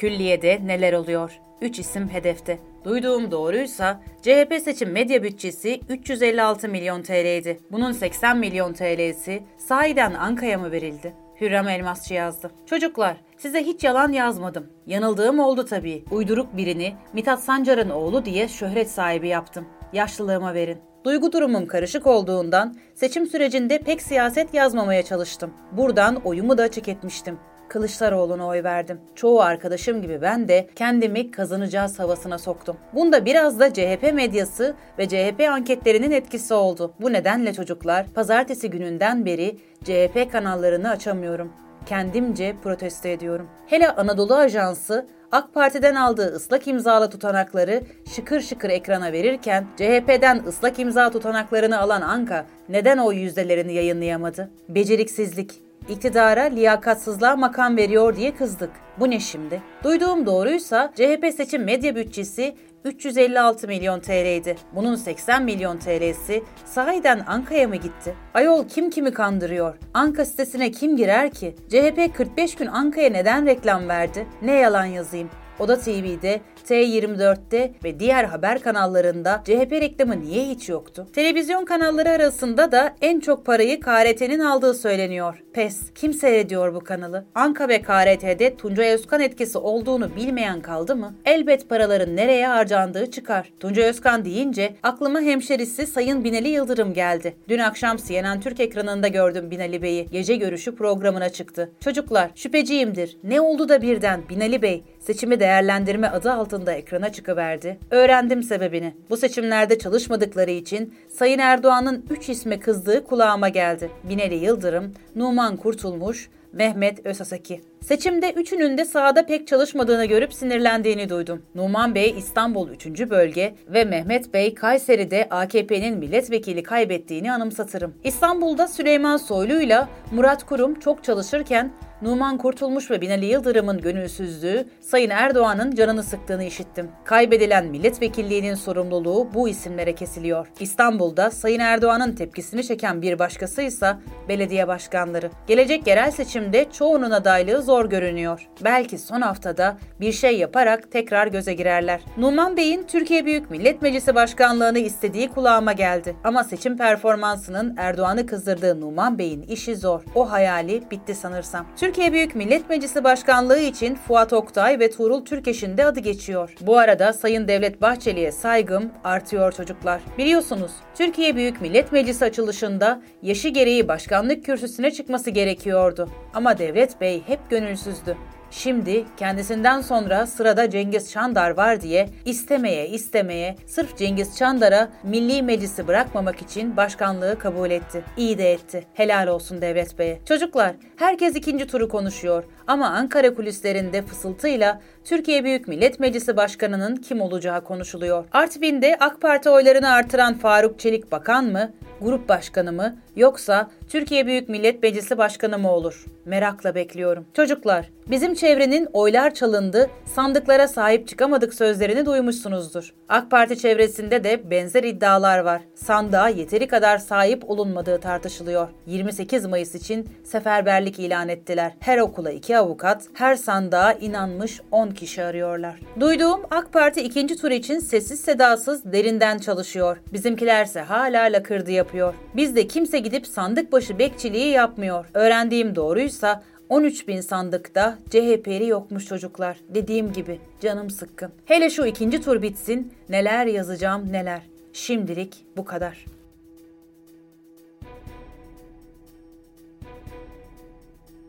Külliyede neler oluyor? 3 isim hedefte. Duyduğum doğruysa CHP seçim medya bütçesi 356 milyon TL'ydi. Bunun 80 milyon TL'si sahiden Anka'ya mı verildi? Hürrem Elmasçı yazdı. Çocuklar, size hiç yalan yazmadım. Yanıldığım oldu tabii. Uyduruk birini Mithat Sancar'ın oğlu diye şöhret sahibi yaptım. Yaşlılığıma verin. Duygu durumum karışık olduğundan seçim sürecinde pek siyaset yazmamaya çalıştım. Buradan oyumu da açık etmiştim. Kılıçdaroğlu'na oy verdim. Çoğu arkadaşım gibi ben de kendimi kazanacağız havasına soktum. Bunda biraz da CHP medyası ve CHP anketlerinin etkisi oldu. Bu nedenle çocuklar pazartesi gününden beri CHP kanallarını açamıyorum. Kendimce protesto ediyorum. Hele Anadolu Ajansı AK Parti'den aldığı ıslak imzalı tutanakları şıkır şıkır ekrana verirken CHP'den ıslak imza tutanaklarını alan Anka neden o yüzdelerini yayınlayamadı? Beceriksizlik, iktidara liyakatsızlığa makam veriyor diye kızdık. Bu ne şimdi? Duyduğum doğruysa CHP seçim medya bütçesi 356 milyon TL'ydi. Bunun 80 milyon TL'si sahiden Anka'ya mı gitti? Ayol kim kimi kandırıyor? Anka sitesine kim girer ki? CHP 45 gün Anka'ya neden reklam verdi? Ne yalan yazayım? Oda TV'de, T24'te ve diğer haber kanallarında CHP reklamı niye hiç yoktu? Televizyon kanalları arasında da en çok parayı KRT'nin aldığı söyleniyor. PES. Kim seyrediyor bu kanalı? Anka ve KRT'de Tuncay Özkan etkisi olduğunu bilmeyen kaldı mı? Elbet paraların nereye harcandığı çıkar. Tuncay Özkan deyince aklıma hemşerisi Sayın Binali Yıldırım geldi. Dün akşam CNN Türk ekranında gördüm Binali Bey'i. Gece görüşü programına çıktı. Çocuklar şüpheciyimdir. Ne oldu da birden Binali Bey seçimi değerlendirme adı altında ekrana çıkıverdi. Öğrendim sebebini. Bu seçimlerde çalışmadıkları için Sayın Erdoğan'ın 3 isme kızdığı kulağıma geldi. Binali Yıldırım, Numan Kurtulmuş, Mehmet Ösasaki. Seçimde üçünün de sahada pek çalışmadığını görüp sinirlendiğini duydum. Numan Bey İstanbul 3. bölge ve Mehmet Bey Kayseri'de AKP'nin milletvekili kaybettiğini anımsatırım. İstanbul'da Süleyman Soylu'yla Murat Kurum çok çalışırken Numan Kurtulmuş ve Binali Yıldırım'ın gönülsüzlüğü Sayın Erdoğan'ın canını sıktığını işittim. Kaybedilen milletvekilliğinin sorumluluğu bu isimlere kesiliyor. İstanbul'da Sayın Erdoğan'ın tepkisini çeken bir başkası ise belediye başkanları. Gelecek yerel seçimde çoğunun adaylığı zor görünüyor. Belki son haftada bir şey yaparak tekrar göze girerler. Numan Bey'in Türkiye Büyük Millet Meclisi Başkanlığını istediği kulağıma geldi. Ama seçim performansının Erdoğan'ı kızdırdığı Numan Bey'in işi zor. O hayali bitti sanırsam. Türkiye Büyük Millet Meclisi Başkanlığı için Fuat Oktay ve Tuğrul Türkeş'in de adı geçiyor. Bu arada Sayın Devlet Bahçeli'ye saygım artıyor çocuklar. Biliyorsunuz Türkiye Büyük Millet Meclisi açılışında yaşı gereği başkanlık kürsüsüne çıkması gerekiyordu. Ama Devlet Bey hep gönülsüzdü. Şimdi kendisinden sonra sırada Cengiz Çandar var diye istemeye istemeye sırf Cengiz Çandar'a Milli Meclisi bırakmamak için başkanlığı kabul etti. İyi de etti. Helal olsun Devlet Bey'e. Çocuklar herkes ikinci turu konuşuyor ama Ankara kulislerinde fısıltıyla Türkiye Büyük Millet Meclisi Başkanı'nın kim olacağı konuşuluyor. Artvin'de AK Parti oylarını artıran Faruk Çelik bakan mı, grup başkanı mı yoksa Türkiye Büyük Millet Meclisi Başkanı mı olur? Merakla bekliyorum. Çocuklar, bizim çevrenin oylar çalındı, sandıklara sahip çıkamadık sözlerini duymuşsunuzdur. AK Parti çevresinde de benzer iddialar var. Sandığa yeteri kadar sahip olunmadığı tartışılıyor. 28 Mayıs için seferberlik ilan ettiler. Her okula iki avukat, her sandığa inanmış 10 kişi arıyorlar. Duyduğum AK Parti ikinci tur için sessiz sedasız derinden çalışıyor. Bizimkilerse hala lakırdı yapıyor. Bizde kimse gidip sandık başı bekçiliği yapmıyor. Öğrendiğim doğruysa 13 bin sandıkta CHP'li yokmuş çocuklar. Dediğim gibi canım sıkkın. Hele şu ikinci tur bitsin neler yazacağım neler. Şimdilik bu kadar.